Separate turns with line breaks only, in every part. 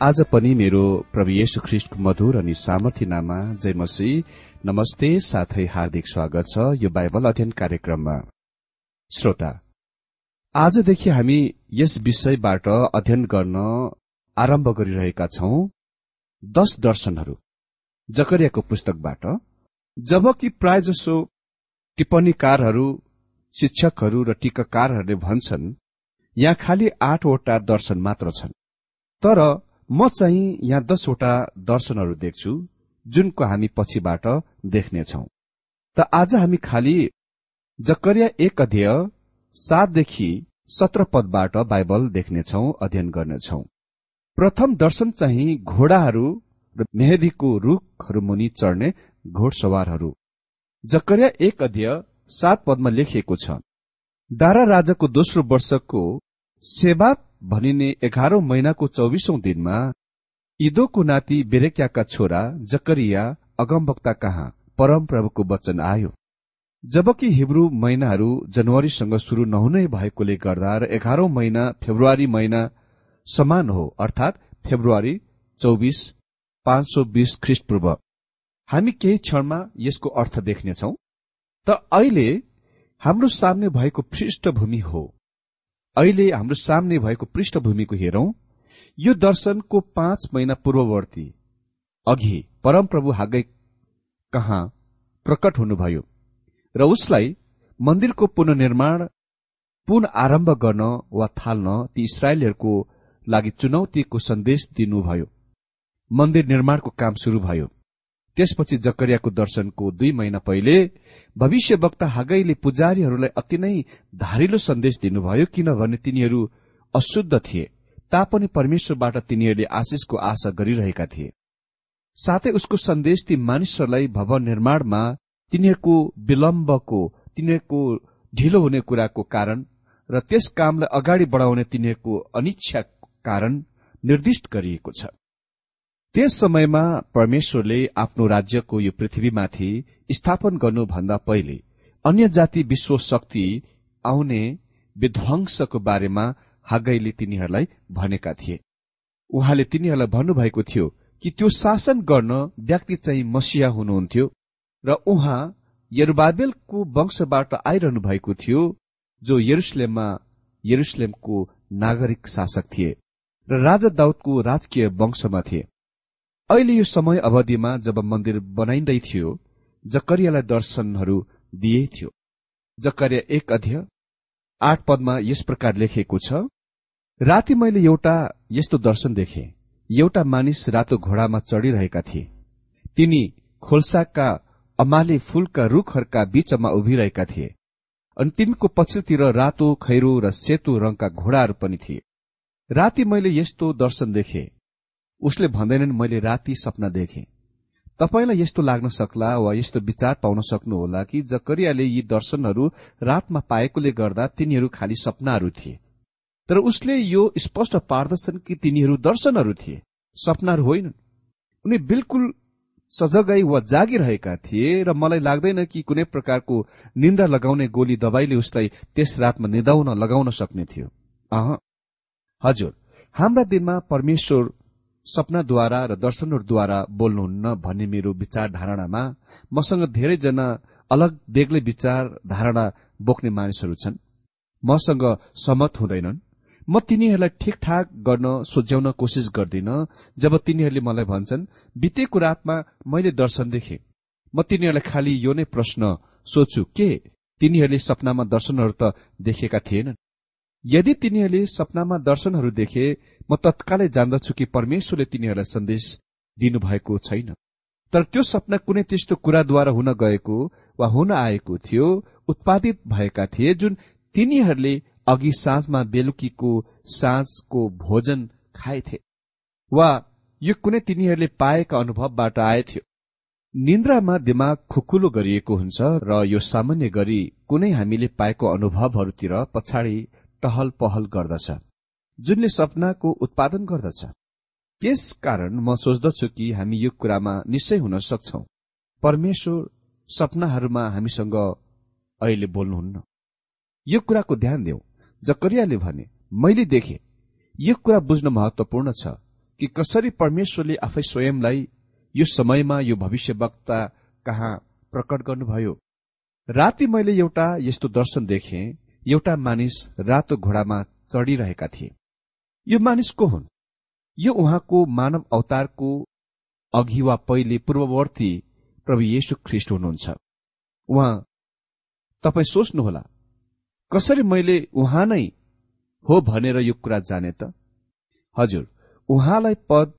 आज पनि मेरो प्रभु येशु ख्रिष्टको मधुर अनि सामर्थ्य नाममा जय मसी नमस्ते साथै हार्दिक स्वागत छ यो बाइबल अध्ययन कार्यक्रममा। श्रोता आजदेखि हामी यस विषयबाट अध्ययन गर्न आरम्भ गरिरहेका छौं दश दर्शनहरू। जकरियाको पुस्तकबाट जबकि प्रायजसो टिप्पणीकारहरू शिक्षकहरू र टीकाकारहरूले भन्छन् यहाँ खालि आठवटा दर्शन मात्र छन्। तर म चाहिँ यहाँ दसवटा दर्शनहरू देख्छु जुनको हामी पछिबाट देख्नेछौ। त आज हामी खालि जकरिया एक अध्यय सातदेखि सत्र पदबाट बाइबल देख्नेछौ अध्ययन गर्नेछौ। प्रथम दर्शन चाहिँ घोडाहरू र मेहदीको रूखहरू मुनि चढ्ने घोडसवारहरू। जकरिया एक अध्यय सात पदमा लेखिएको छ दारा राजाको दोस्रो वर्षको सेवात भनिने एघारौं महिनाको चौबिसौं दिनमा इदोको नाति बेरेक्याका छोरा जकरिया अगमवक्ता कहाँ परमप्रभुको वचन आयो। जबकि हिब्रू महिनाहरू जनवरीसँग शुरू नहुनै भएकोले गर्दा र एघारौं महिना फेब्रुअरी महिना समान हो अर्थात फेब्रुअरी चौबिस पाँच सौ बीस ख्रिस्टपूर्व। हामी केही क्षणमा यसको अर्थ देख्नेछौ त अहिले हाम्रो सामने भएको पृष्ठभूमि हो। अहिले हाम्रो सामने भएको पृष्ठभूमिको हेरौं यो दर्शनको पाँच महिना पूर्ववर्ती अघि परमप्रभु हागै कहाँ प्रकट हुनुभयो र उसलाई मन्दिरको पुननिर्माण पुन आरम्भ गर्न वा थाल्न ती इसरायलीहरूको लागि चुनौतीको सन्देश दिनुभयो। मन्दिर निर्माणको काम शुरू भयो। त्यसपछि जकरियाको दर्शनको दुई महिना पहिले भविष्य वक्ता हागैले पुजारीहरूलाई अति नै धारिलो सन्देश दिनुभयो किनभने तिनीहरू अशुद्ध थिए। तापनि परमेश्वरबाट तिनीहरूले आशिषको आशा गरिरहेका थिए। साथै उसको सन्देश ती मानिसहरूलाई भवन निर्माणमा तिनीहरूको विलम्बको तिनीहरूको ढिलो हुने कुराको कारण र त्यस कामलाई अगाडि बढाउने तिनीहरूको अनिच्छा कारण निर्दिष्ट गरिएको छ। त्यस समयमा परमेश्वरले आफ्नो राज्यको यो पृथ्वीमाथि स्थापन गर्नुभन्दा पहिले अन्य जाति विश्व शक्ति आउने विध्वंसको बारेमा हागैले तिनीहरूलाई भनेका थिए। उहाँले तिनीहरूलाई भन्नुभएको थियो कि त्यो शासन गर्न व्यक्ति चाहिँ मसिया हुनुहुन्थ्यो र उहाँ यरुबाबेलको वंशबाट आइरहनु भएको थियो जो यरुसलेममा यरुसलेमको नागरिक शासक थिए र राजा दाउदको राजकीय वंशमा थिए। अहिले यो समय अवधिमा जब मन्दिर बनाइँदै थियो जकरियालाई दर्शनहरू दिए थियो। जकरिया एक अध्यय आठ पदमा यस प्रकार लेखिएको छ राति मैले एउटा यस्तो दर्शन देखे। एउटा मानिस रातो घोडामा चढिरहेका थिए। तिनी खोल्साका अमाले फूलका रूखहरूका बीचमा उभिरहेका थिए। अनि तिनको पछिल्लोतिर रातो खैरो र सेतो रंगका घोडाहरू पनि थिए। राति मैले यस्तो दर्शन देखे। उसले भन्दैनन् मैले राति सपना देखे। तपाईँलाई यस्तो लाग्न सक्ला वा यस्तो विचार पाउन सक्नुहोला कि जकरियाले यी दर्शनहरू रातमा पाएकोले गर्दा तिनीहरू खालि सपनाहरू थिए। तर उसले यो स्पष्ट पार्दछन् कि तिनीहरू दर्शनहरू थिए। सपनाहरू होइनन्। उनी बिल्कुल सजगै वा जागिरहेका थिए र मलाई लाग्दैन कि कुनै प्रकारको निन्द्रा लगाउने गोली दबाईले उसलाई त्यस रातमा निदाउन लगाउन सक्ने थियो। अह हजुर हाम्रा दिनमा परमेश्वर सपनाद्वारा र दर्शनहरूद्वारा बोल्नुहुन्न भन्ने मेरो विचार धारणामा मसँग धेरैजना अलग बेग्लै विचार धारणा बोक्ने मानिसहरू छन्। मसँग सहमत हुँदैनन्। म तिनीहरूलाई ठिकठाक गर्न सोझ्याउन कोसिस गर्दिन जब तिनीहरूले मलाई भन्छन् बितेको रातमा मैले दर्शन देखे। म तिनीहरूलाई खालि यो नै प्रश्न सोध्छु के तिनीहरूले सपनामा दर्शनहरू त देखेका थिएनन्? यदि तिनीहरूले सपनामा दर्शनहरू देखे म तत्कालै जान्दछु कि परमेश्वरले तिनीहरूलाई सन्देश दिनुभएको छैन। तर त्यो सपना कुनै त्यस्तो कुराद्वारा हुन गएको वा हुन आएको थियो उत्पादित भएका थिए जुन तिनीहरूले अघि साँझमा बेलुकीको साँझको भोजन खाएथे वा यो कुनै तिनीहरूले पाएका अनुभवबाट आएथ्यो। निन्द्रामा दिमाग खुकुलो गरिएको हुन्छ र यो सामान्य गरी कुनै हामीले पाएको अनुभवहरूतिर पछाडि टहल पहल गर्दछ। जुनले सपनाको उत्पादन गर्दछ। त्यस कारण म सोच्दछु कि हामी यो कुरामा निश्चय हुन सक्छौ। परमेश्वर सपनाहरूमा हामीसँग अहिले बोल्नुहुन्न। यो कुराको ध्यान देऊ। जकरियाले भने मैले देखे। यो कुरा बुझ्न महत्वपूर्ण छ कि कसरी परमेश्वरले आफै स्वयंलाई यो समयमा यो भविष्यवक्ता कहाँ प्रकट गर्नुभयो। राति मैले एउटा यस्तो दर्शन देखे। एउटा मानिस रातो घोडामा चढिरहेका थिए। यो मानिस को हुन्। यो उहाँको मानव अवतारको अघि वा पहिले पूर्ववर्ती प्रभु येशु ख्रिष्ट हुनुहुन्छ। उहाँ तपाईँ सोच्नुहोला कसरी मैले उहाँ नै हो भनेर यो कुरा जाने त? हजुर उहाँलाई पद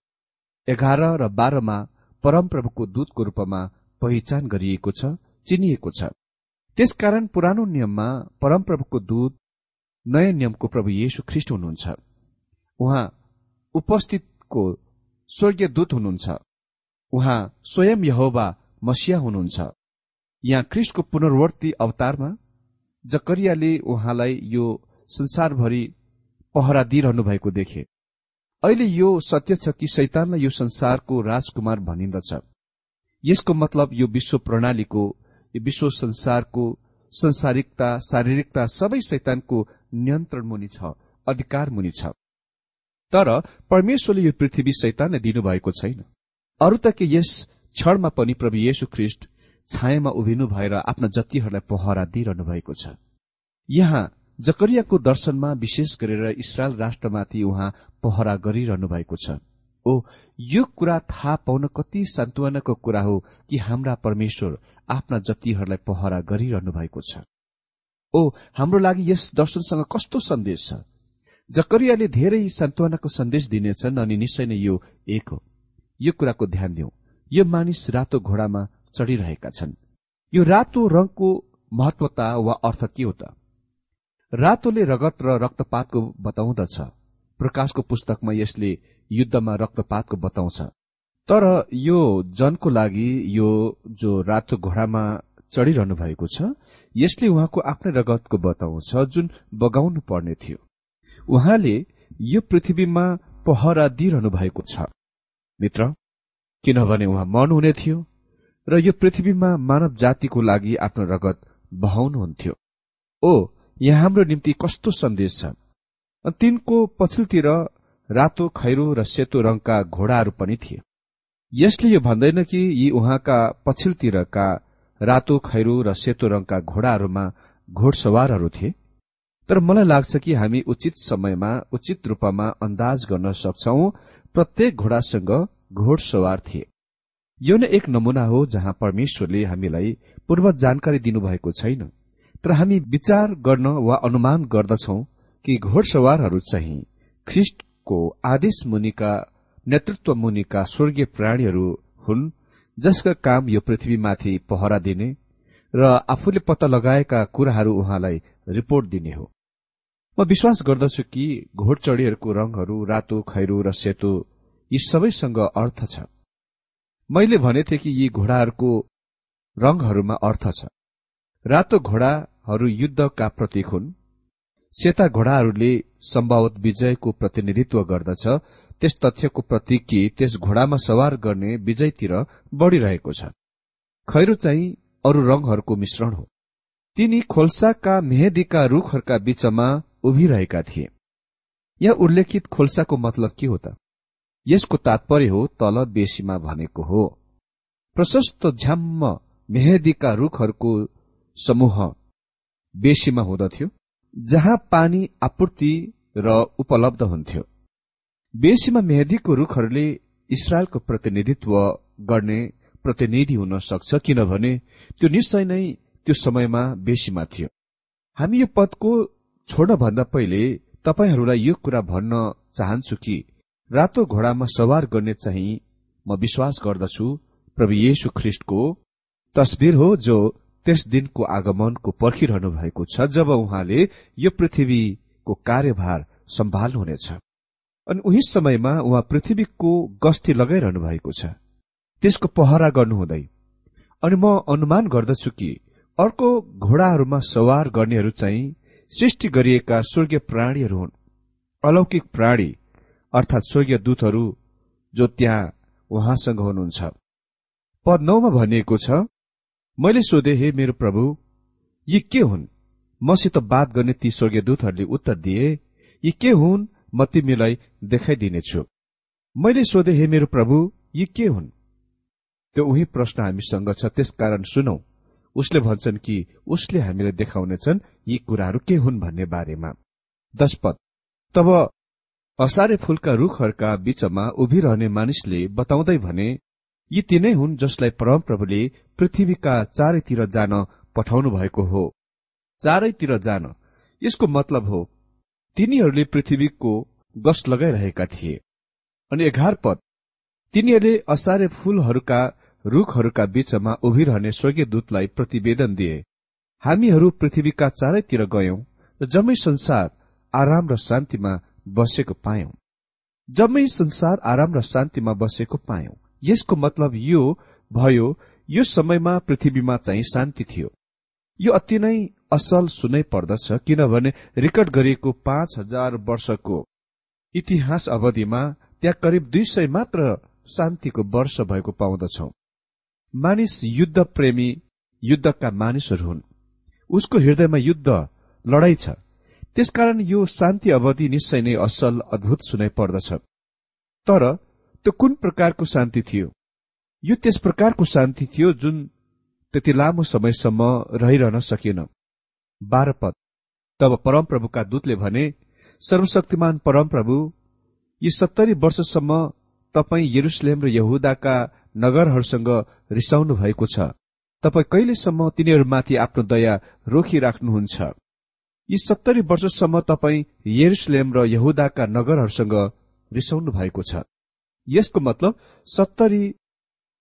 एघार र बाह्रमा परमप्रभुको दूतको रूपमा पहिचान गरिएको छ चिनिएको छ। त्यसकारण पुरानो नियममा परमप्रभुको दूत नयाँ नियमको प्रभु येशु ख्रिष्ट हुनुहुन्छ। उहाँ उपस्थितको स्वर्गीय दूत हुनुहुन्छ। उहाँ स्वयं यहोवा मसिया हुनुहुन्छ। यहाँ ख्रिष्टको पुनर्वर्ती अवतारमा जकरियाले उहाँलाई यो संसारभरि पहरा दिइरहनु भएको देखे। अहिले यो सत्य छ कि शैतानलाई यो संसारको राजकुमार भनिन्दछ। यसको मतलब यो विश्व प्रणालीको यो विश्व संसारको संसारिकता शारीरिकता सबै शैतानको नियन्त्रण मुनि छ अधिकार मुनि छ। तर परमेश्वरले यो पृथ्वी शैतानलाई दिनुभएको छैन। अरू त के यस क्षणमा पनि प्रभु येशु ख्रिष्ट छायामा उभिनु भएर आफ्ना जतिहरूलाई पहरा दिइरहनु भएको छ। यहाँ जकरियाको दर्शनमा विशेष गरेर इसरायल राष्ट्रमाथि उहाँ पहरा गरिरहनु भएको छ। ओ यो कुरा थाहा पाउन कति सान्त्वनाको कुरा हो कि हाम्रा परमेश्वर आफ्ना जतिहरूलाई पहरा गरिरहनु भएको छ। ओ हाम्रो लागि यस दर्शनसँग कस्तो सन्देश छ? जकरियाले धेरै सान्त्वनाको सन्देश दिनेछन् अनि निश्चय नै यो एक हो। यो कुराको ध्यान दिउ। यो मानिस रातो घोडामा चढिरहेका छन्। यो रातो रंगको महत्वता वा अर्थ के हो त? रातोले रगत र रक्तपातको बताउँदछ। प्रकाशको पुस्तकमा यसले युद्धमा रक्तपातको बताउँछ। तर यो जनको लागि यो जो रातो घोडामा चढिरहनु भएको छ यसले उहाँको आफ्नै रगतको बताउँछ जुन बगाउनु पर्ने थियो। उहाँले यो पृथ्वीमा पहरा दिइरहनु भएको छ। मित्र किनभने उहाँ मर्नुहुने थियो र यो पृथ्वीमा मानव जातिको लागि आफ्नो रगत बहाउनुहुन्थ्यो। ओ यहाँ हाम्रो निम्ति कस्तो सन्देश छ? तिनको पछिल्तिर रातो खैरो र सेतो रंगका घोडाहरू पनि थिए। यसले यो भन्दैन कि यी उहाँका पछिल्तिरका रातो खैरो र सेतो रंगका घोडाहरूमा घोडसवारहरू थिए। तर मलाई लाग्छ कि हामी उचित समयमा उचित रूपमा अन्दाज गर्न सक्छौ। प्रत्येक घोडासँग घोडसवार थिए। यो नै एक नमूना हो जहाँ परमेश्वरले हामीलाई पूर्व जानकारी दिनुभएको छैन। तर हामी विचार गर्न वा अनुमान गर्दछौ कि घोडसवारहरू चाहिँ ख्रिष्टको आदेश मुनिका नेतृत्व मुनिका स्वर्गीय प्राणीहरू हुन् जसका काम यो पृथ्वीमाथि पहरा दिने र आफूले पत्ता लगाएका कुराहरू उहाँलाई रिपोर्ट दिने हो। म विश्वास गर्दछु कि घोडचडीहरूको रंगहरू रातो खैरो र सेतो यी सबैसँग अर्थ छ। मैले भनेथे कि यी घोडाहरूको रंगहरूमा अर्थ छ। रातो घोडा हरू युद्धका प्रतीक हुन्। सेता घोडाहरूले सम्भावत विजयको प्रतिनिधित्व गर्दछ। त्यस तथ्यको प्रतीक कि त्यस घोडामा सवार गर्ने विजयतिर बढ़िरहेको छ। खैरो चाहिँ अरू रंगहरूको मिश्रण हो। तिनी खोल्साका मेहेदीका रूखहरूका बीचमा उभिरहेका थिए। यहाँ उल्लेखित खोल्साको मतलब के हो त? यसको तात्पर्य हो तल बेसीमा भनेको हो। प्रशस्त झ्याम्म मेहेदीका रूखहरूको समूह बेसीमा हुँदथ्यो जहाँ पानी आपूर्ति र उपलब्ध हुन्थ्यो। बेसीमा मेहदीको रूखहरूले इसरायलको प्रतिनिधित्व गर्ने प्रतिनिधि हुन सक्छ किनभने त्यो निश्चय नै त्यो समयमा बेसीमा थियो। हामी यो पदको छोड्नभन्दा पहिले तपाईँहरूलाई यो कुरा भन्न चाहन्छु कि रातो घोडामा सवार गर्ने चाहिँ म विश्वास गर्दछु प्रभु येशु ख्रिष्टको तस्विर हो जो त्यस दिनको आगमनको पर्खिरहनु भएको छ जब उहाँले यो पृथ्वीको कार्यभार सम्हाल्नुहुनेछ अनि उही समयमा उहाँ पृथ्वीको गस्ती लगाइरहनु भएको छ। त्यसको पहरा गर्नुहुँदै अनि म अनुमान गर्दछु कि अर्को घोडाहरूमा सवार गर्नेहरू चाहिँ सृष्टि गरिएका स्वर्गीय प्राणीहरू हुन्। अलौकिक प्राणी अर्थात स्वर्गीय दूतहरू जो त्यहाँ उहाँसँग हुनुहुन्छ। पद नौमा भनिएको छ मैले सोधे हे मेरो प्रभु यी के हुन्? मसित बात गर्ने ती स्वर्गीय दूतहरूले उत्तर दिए यी के हुन्? म तिमीलाई देखाइदिनेछु। मैले सोधे हे मेरो प्रभु यी के हुन्? त्यो उही प्रश्न हामीसँग छ त्यसकारण सुनौ। उसले भन्छन् कि उसले हामीलाई देखाउनेछन् यी कुराहरू के हुन् भन्ने बारेमा। दशपद तब असारे फूलका रूखहरूका बीचमा उभिरहने मानिसले बताउँदै भने यी तिनै हुन् जसलाई परमप्रभुले पृथ्वीका चारैतिर जान पठाउनु भएको हो। चारैतिर जान। यसको मतलब हो तिनीहरूले पृथ्वीको गस लगाइरहेका थिए। अनि एघार पद। तिनीहरूले असारे फूलहरूका रूखहरूका बीचमा उभिरहने स्वर्गीय दूतलाई प्रतिवेदन दिए हामीहरू पृथ्वीका चारैतिर गयौं र जम्मै संसार आराम र शान्तिमा बसेको पायौं। जम्मै संसार आराम र शान्तिमा बसेको पायौं। यसको मतलब यो भयो यो समयमा पृथ्वीमा चाहिँ शान्ति थियो। यो अति नै असल सुनै पर्दछ किनभने रेकर्ड गरिएको पाँच हजार वर्षको इतिहास अवधिमा त्यहाँ करिब दुई सय मात्र शान्तिको वर्ष भएको पाउँदछौ। मानिस युद्ध प्रेमी युद्धका मानिसहरू हुन्। उसको हृदयमा युद्ध लडाई छ। त्यसकारण यो शान्ति अवधि निश्चय नै असल अद्भुत सुनाइ पर्दछ। तर त्यो कुन प्रकारको शान्ति थियो? यो त्यस प्रकारको शान्ति थियो जुन त्यति लामो समयसम्म रहिरहन सकेन बाह्र पद। तब परमप्रभुका दूतले भने सर्वशक्तिमान परमप्रभु यी सत्तरी वर्षसम्म तपाईँ यरुसलेम र यहुदाका नगरहरूसँग रिसाउनु भएको छ। तपाईँ कहिलेसम्म तिनीहरूमाथि आफ्नो दया रोकिराख्नुहुन्छ? यी सत्तरी वर्षसम्म तपाईँ यरुसलेम र यहुदाका नगरहरूसँग रिसाउनु भएको छ। यसको मतलब सत्तरी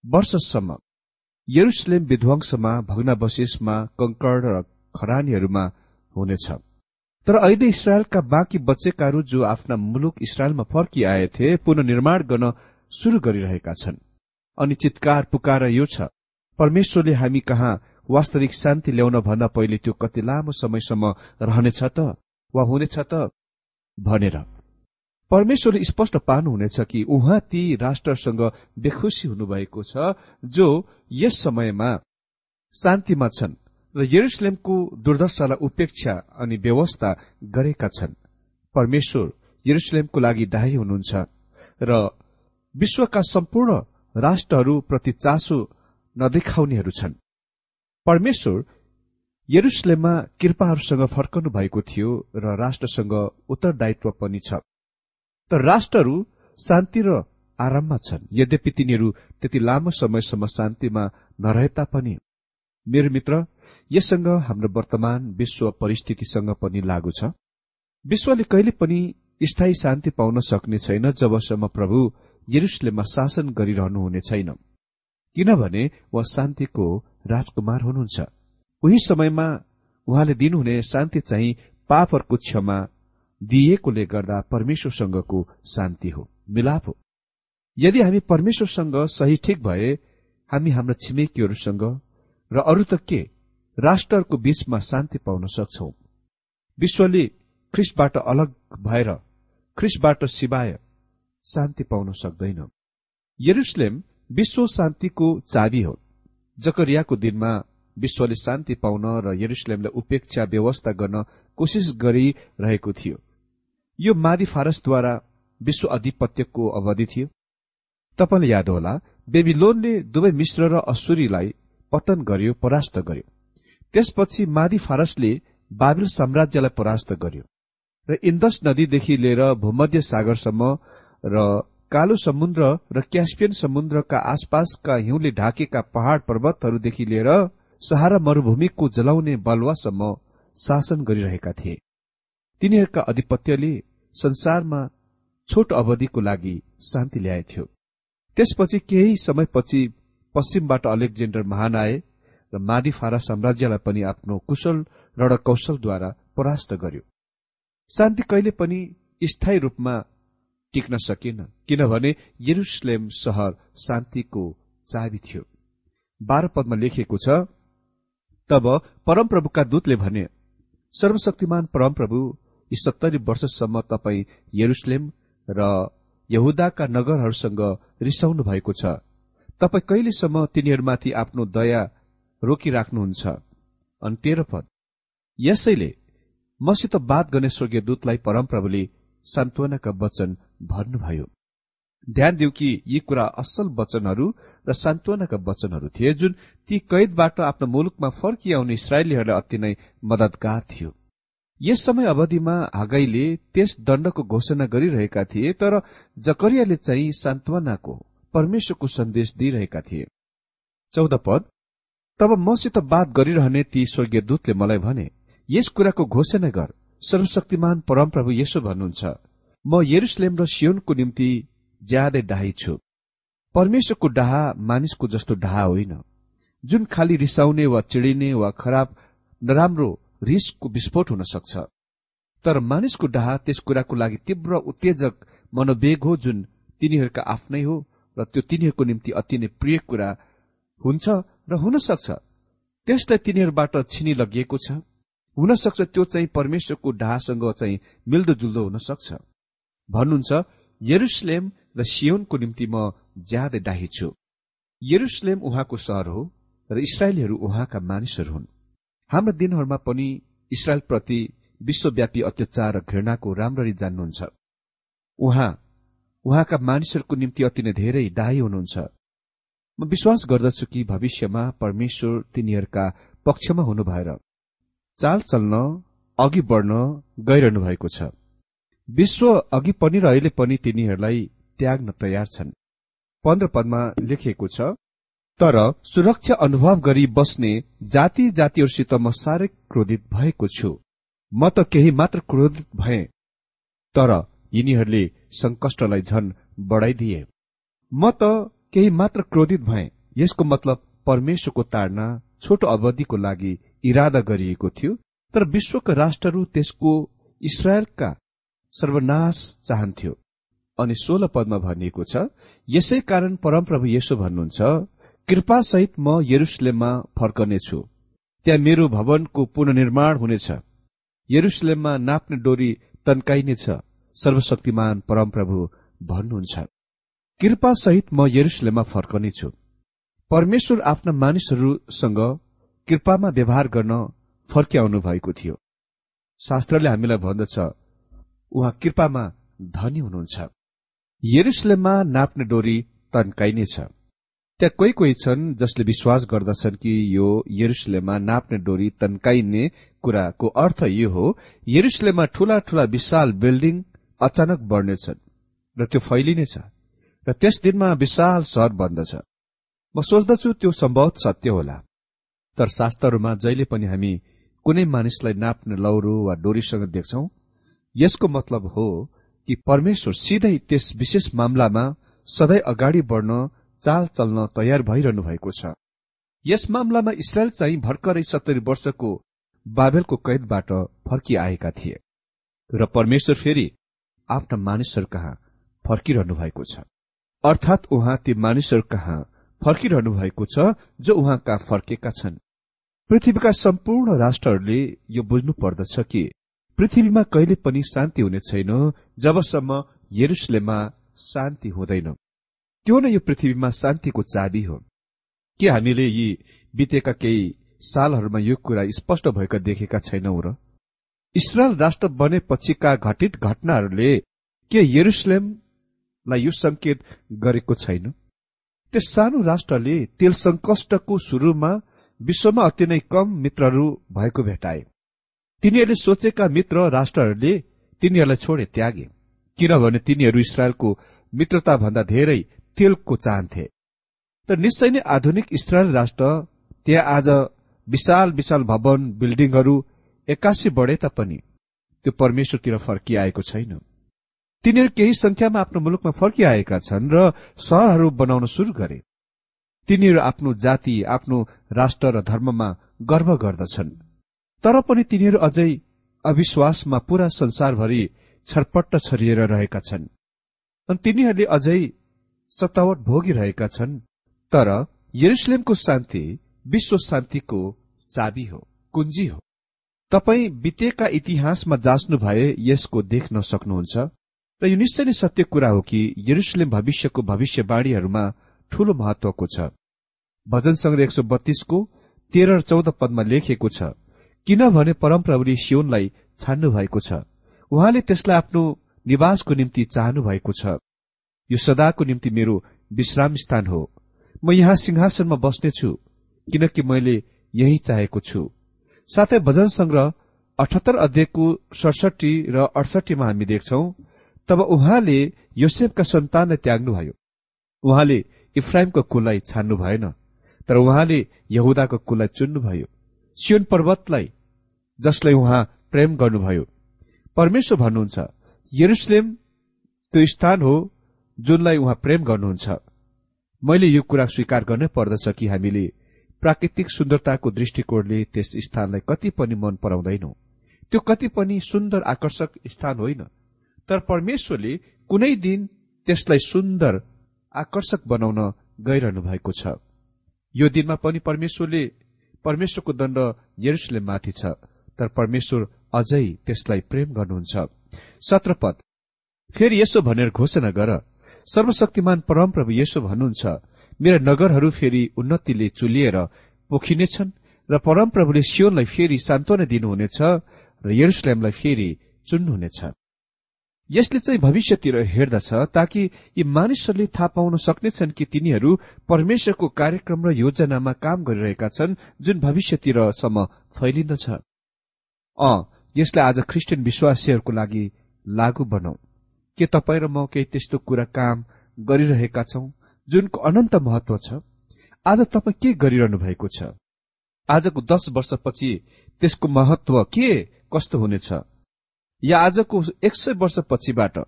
वर्षसम्म। यरुसलेम विध्वंसमा भग्नावशेषमा कंकड र खरानीहरूमा हुनेछ। तर अहिले इसरायलका बाँकी बच्चेकाहरू जो आफ्ना मुलुक इसरायलमा फर्किआएथे पुननिर्माण गर्न शुरू गरिरहेका छन्। अनि चितकार पुकार यो छ। परमेश्वरले हामी कहाँ वास्तविक शान्ति ल्याउन भन्दा पहिले त्यो कति लामो समयसम्म रहनेछ त वा हुनेछ त भनेर। परमेश्वरले स्पष्ट पार्नुहुनेछ कि उहाँ ती राष्ट्रसँग बेखुसी हुनुभएको छ जो यस समयमा शान्तिमा छन् र यरुसलेमको दुर्दशालाई उपेक्षा अनि व्यवस्था गरेका छन्। परमेश्वर यरुसलेमको लागि डाही हुनुहुन्छ र विश्वका सम्पूर्ण राष्ट्रहरू प्रति चासो नदेखाउनेहरू छन्। परमेश्वर यरुसलेममा कृपाहरूसँग फर्कनु भएको थियो र राष्ट्रसँग उत्तरदायित्व पनि छ। तर राष्ट्रहरू शान्ति र आराममा छन्। यद्यपि तिनीहरू त्यति लामो समयसम्म शान्तिमा नरहे तापनि मेरो मित्र यससँग हाम्रो वर्तमान विश्व परिस्थितिसँग पनि लागू छ। विश्वले कहिले पनि स्थायी शान्ति पाउन सक्ने छैन जबसम्म प्रभु यरुसलेममा शासन गरिरहनुहुने छैन। किनभने उहाँ शान्तिको राजकुमार हुनुहुन्छ। उही समयमा उहाँले दिनुहुने शान्ति चाहिँ पापहरूको क्षमा दिइएकोले गर्दा परमेश्वरसँगको शान्ति हो मिलाप हो। यदि हामी परमेश्वरसँग सही ठिक भए हामी हाम्रा छिमेकीहरूसँग र अरू त के राष्ट्रहरूको बीचमा शान्ति पाउन सक्छौ? विश्वले ख्रिस्टबाट अलग भएर ख्रिस्टबाट सिवाय शान्ति पाउन सक्दैन। यरुसलेम विश्व शान्तिको चाबी हो। जकरियाको दिनमा विश्वले शान्ति पाउन र यरुसलेमलाई उपेक्षा व्यवस्था गर्न कोसिस गरिरहेको थियो। यो मादी फारसद्वारा विश्व अधिपत्यको अवधि थियो। तपाईँलाई याद होला बेबिलोनले दुवै मिश्र र असुरीलाई पतन गर्यो परास्त गर्यो। त्यसपछि मादी फारसले बाबिल साम्राज्यलाई परास्त गर्यो। र इन्दस नदीदेखि लिएर भूमध्य सागरसम्म र कालो समुद्र र क्यास्पियन समुद्रका आसपासका हिउँले ढाकेका पहाड़ पर्वतहरूदेखि लिएर सहारा मरूभूमिको जलाउने बलुवासम्म शासन गरिरहेका थिए। तिनीहरूका अधिपत्यले संसारमा छोटो अवधिको लागि शान्ति ल्याएथ्यो। त्यसपछि केही समयपछि पश्चिमबाट अलेक्जेन्डर महान आए र मादी फारा साम्राज्यलाई पनि आफ्नो कुशल रणकौशलद्वारा परास्त गर्यो। शान्ति कहिले पनि स्थायी रूपमा टिक्न सकेन किनभने यरुसलेम सहर शान्तिको चाबी थियो। बाह्र पदमा लेखिएको छ तब परमप्रभुका दूतले भने सर्वशक्तिमान परमप्रभु यी सत्तरी वर्षसम्म तपाईँ यरुसलेम र यहुदाका नगरहरूसँग रिसाउनु भएको छ। तपाईँ कहिलेसम्म तिनीहरूमाथि आफ्नो दया रोकिराख्नुहुन्छ? अनि तेह्र पद यसैले मसित बात गर्ने स्वर्गीय दूतलाई परमप्रभुले सान्त्वनाका वचन भन्नुभयो। ध्यान दिउ कि यी कुरा असल वचनहरू र सान्त्वनाका वचनहरू थिए जुन ती कैदबाट आफ्नो मुलुकमा फर्किआउने इसरायलीहरूलाई अति नै मदतगार थियो। यस समय अवधिमा हागाईले त्यस दण्डको घोषणा गरिरहेका थिए तर जकरियाले चाहिँ सान्त्वनाको परमेश्वरको सन्देश दिइरहेका थिए। चौध पद तब मसित बात गरिरहने ती स्वर्गीय दूतले मलाई भने यस कुराको घोषणा गर। सर्वशक्तिमान परमप्रभु यसो भन्नुहुन्छ। म यरुसलेम र सियोनको निम्ति ज्यादै डाही छु परमेश्वरको डाहा मानिसको जस्तो डाहा होइन। जुन खालि रिसाउने वा चिडिने वा खराब नराम्रो रिसको विस्फोट हुन सक्छ। तर मानिसको डाहा त्यस कुराको लागि तीव्र उत्तेजक मनोवेग हो जुन तिनीहरूका आफ्नै हो र त्यो तिनीहरूको निम्ति अति नै प्रिय कुरा हुन्छ र हुन सक्छ। त्यसलाई तिनीहरूबाट छिनी लगिएको छ। हुन सक्छ त्यो चाहिँ परमेश्वरको ढासँग चाहिँ मिल्दोजुल्दो हुन सक्छ। भन्नुहुन्छ यरुसलेम र सियोनको निम्ति म ज्यादै डाही छु। यरुसलेम उहाँको सहर हो र इसरायलीहरू उहाँका मानिसहरू हुन्। हाम्रा दिनहरूमा पनि इसरायलप्रति विश्वव्यापी अत्याचार र घृणाको राम्ररी जान्नुहुन्छ। उहाँ उहाँका मानिसहरूको निम्ति अति नै धेरै डाही हुनुहुन्छ। म विश्वास गर्दछु कि भविष्यमा परमेश्वर तिनीहरूका पक्षमा हुनु भएर चाल चल्न अघि बढ्न गइरहनु भएको छ। विश्व अघि पनि र अहिले पनि तिनीहरूलाई त्याग्न तयार छन्। पन्ध्र पदमा लेखिएको छ तर सुरक्षा अनुभव गरी बस्ने जाति जातिहरूसित म साह्रै क्रोधित भएको छु। म त केही मात्र क्रोधित भए तर यिनीहरूले संकष्टलाई झन बढाइदिए। म त केही मात्र क्रोधित भए यसको मतलब परमेश्वरको ताडना छोटो अवधिको लागि इरादा गरिएको थियो तर विश्वका राष्ट्रहरू त्यसको इसरायलका सर्वनाश चाहन्थ्यो। अनि सोह्र पदमा भनिएको छ यसै कारण परमप्रभु यसो भन्नुहुन्छ कृपासहित म यरुसलेममा फर्कनेछु। त्यहाँ मेरो भवनको पुननिर्माण हुनेछ। यरुसलेममा नाप्ने डोरी तन्काइनेछ। सर्वशक्तिमान परमप्रभु भन्नुहुन्छ। कृपा सहित म यरुसलेममा फर्कनेछु। परमेश्वर आफ्ना मानिसहरूसँग कृपामा व्यवहार गर्न फर्क्याउनु भएको थियो। शास्त्रले हामीलाई भन्दछ उहाँ कृपामा धनी हुनुहुन्छ। यरुसलेममा नाप्ने डोरी तन्काइनेछ त्यहाँ कोही कोही छन् जसले विश्वास गर्दछन् कि यो यरुसलेममा नाप्ने डोरी तन्काइने कुराको अर्थ यो हो यरुसलेममा ठूला ठूला विशाल बिल्डिङ अचानक बढ्नेछन् र त्यो फैलिनेछ र त्यस दिनमा विशाल सहर बन्दछ म सोच्दछु त्यो सम्भव सत्य होला। तर शास्त्रहरूमा जहिले पनि हामी कुनै मानिसलाई नाप्ने लौरो वा डोरीसँग देख्छौ। यसको मतलब हो कि परमेश्वर सिधै त्यस विशेष मामलामा सधैँ अगाडि बढ्न चाल चल्न तयार भइरहनु भएको छ। यस मामलामा इसरायल चाहिँ भर्खरै सत्तरी वर्षको बाबेलको कैदबाट फर्किआएका थिए र परमेश्वर फेरि आफ्ना मानिसहरू कहाँ फर्किरहनु भएको छ। अर्थात उहाँ ती मानिसहरू कहाँ फर्किरहनु भएको छ जो उहाँ कहाँ फर्केका छन्। पृथ्वीका सम्पूर्ण राष्ट्रहरूले यो बुझ्नु पर्दछ कि पृथ्वीमा कहिले पनि शान्ति हुने छैन जबसम्म यरुसलेममा शान्ति हुँदैन। त्यो नै यो पृथ्वीमा शान्तिको चाबी हो। के हामीले यी बितेका केही सालहरूमा यो कुरा स्पष्ट भएका देखेका छैनौ र? इसरायल राष्ट्र बनेपछिका घटित घटनाहरूले के यरुसलेम लाई यो संकेत गरेको छैन? त्यस सानो राष्ट्रले तेल संकष्टको शुरूमा विश्वमा अति नै कम मित्रहरू भएको भेटाए। तिनीहरूले सोचेका मित्र राष्ट्रहरूले तिनीहरूलाई छोडे त्यागे किनभने तिनीहरू इसरायलको मित्रता भन्दा धेरै तेलको चाहन्थे तर निश्चय नै आधुनिक इसरायल राष्ट्र त्यहाँ आज विशाल विशाल भवन बिल्डिङहरू एक्कासी बढे तापनि त्यो परमेश्वरतिर फर्किआएको छैन। तिनीहरू केही संख्यामा आफ्नो मुलुकमा फर्किआएका छन् र सहरहरू बनाउन शुरू गरे। तिनीहरू आफ्नो जाति आफ्नो राष्ट्र र धर्ममा गर्व गर्दछन्। तर पनि तिनीहरू अझै अविश्वासमा पूरा संसारभरि छरपट्ट छरिएर रहेका छन्। अनि तिनीहरूले अझै सतावट भोगिरहेका छन्। तर यरुसलेमको शान्ति विश्व शान्तिको चाबी हो कुञ्जी हो। तपाई बितेका इतिहासमा जाँच्नु भए यसको देख्न सक्नुहुन्छ। र यो निश्चय नै सत्य कुरा हो कि यरुसलेम भविष्यको भविष्यवाणीहरूमा ठूलो महत्वको छ। भजन संग्रह एक सौ बत्तीसको तेह्र र चौध पदमा लेखिएको छ किनभने परमप्रभुले सियोनलाई छान्नु भएको छ। उहाँले त्यसलाई आफ्नो निवासको निम्ति चाहनु भएको छ। यो सदाको निम्ति मेरो विश्राम स्थान हो। म यहाँ सिंहासनमा बस्नेछु किनकि मैले यही चाहेको छु। साथै भजन संग्रह अठहत्तर अध्ययको सडसठी र अडसठीमा हामी देख्छौ तब उहाँले योसेफका सन्तानलाई त्याग्नुभयो। उहाँले इफ्राइमको कुललाई छान्नु भएन तर उहाँले यहुदाको कुललाई चुन्नुभयो। सियोन पर्वतलाई जसलाई उहाँ प्रेम गर्नुभयो। परमेश्वर भन्नुहुन्छ यरुसलेम त्यो स्थान हो जुनलाई उहाँ प्रेम गर्नुहुन्छ। मैले यो कुरा स्वीकार गर्नै पर्दछ कि हामीले प्राकृतिक सुन्दरताको दृष्टिकोणले त्यस स्थानलाई कति पनि मन पराउँदैनौ। त्यो कति पनि सुन्दर आकर्षक स्थान होइन। तर परमेश्वरले कुनै दिन त्यसलाई सुन्दर आकर्षक बनाउन गइरहनु भएको छ। यो दिनमा पनि परमेश्वरले परमेश्वरको दण्ड यरुसलेममाथि छ तर परमेश्वर अझै त्यसलाई प्रेम गर्नुहुन्छ। सत्रपद फेरि यसो भनेर घोषणा गर। सर्वशक्तिमान परमप्रभु यसो भन्नुहुन्छ मेरा नगरहरू फेरि उन्नतिले चुलिएर पोखिनेछन् र परमप्रभुले सियोनलाई फेरि सान्त्वना दिनुहुनेछ र यरुसलेमलाई फेरि चुन्नुहुनेछ। यसले चाहिँ भविष्यतिर हेर्दछ ताकि यी मानिसहरूले थाहा पाउन सक्नेछन् कि तिनीहरू परमेश्वरको कार्यक्रम र योजनामा काम गरिरहेका छन् जुन भविष्यतिरसम्म फैलिन्दछ। अ यसलाई आज ख्रिस्टियन विश्वासीहरूको लागि लागू बनाऊ। के तपाईँ र म केही त्यस्तो कुरा काम गरिरहेका छौं जुनको अनन्त महत्व छ? आज तपाईँ के गरिरहनु भएको छ? आजको दश वर्षपछि त्यसको महत्व के कस्तो हुनेछ? या आजको एक सय वर्षपछिबाट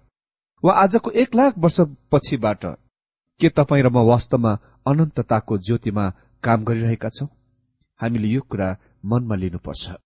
वा आजको एक लाख वर्षपछिबाट के तपाईँ र म वास्तवमा अनन्तताको ज्योतिमा काम गरिरहेका छौं? हामीले यो कुरा मनमा लिनुपर्छ।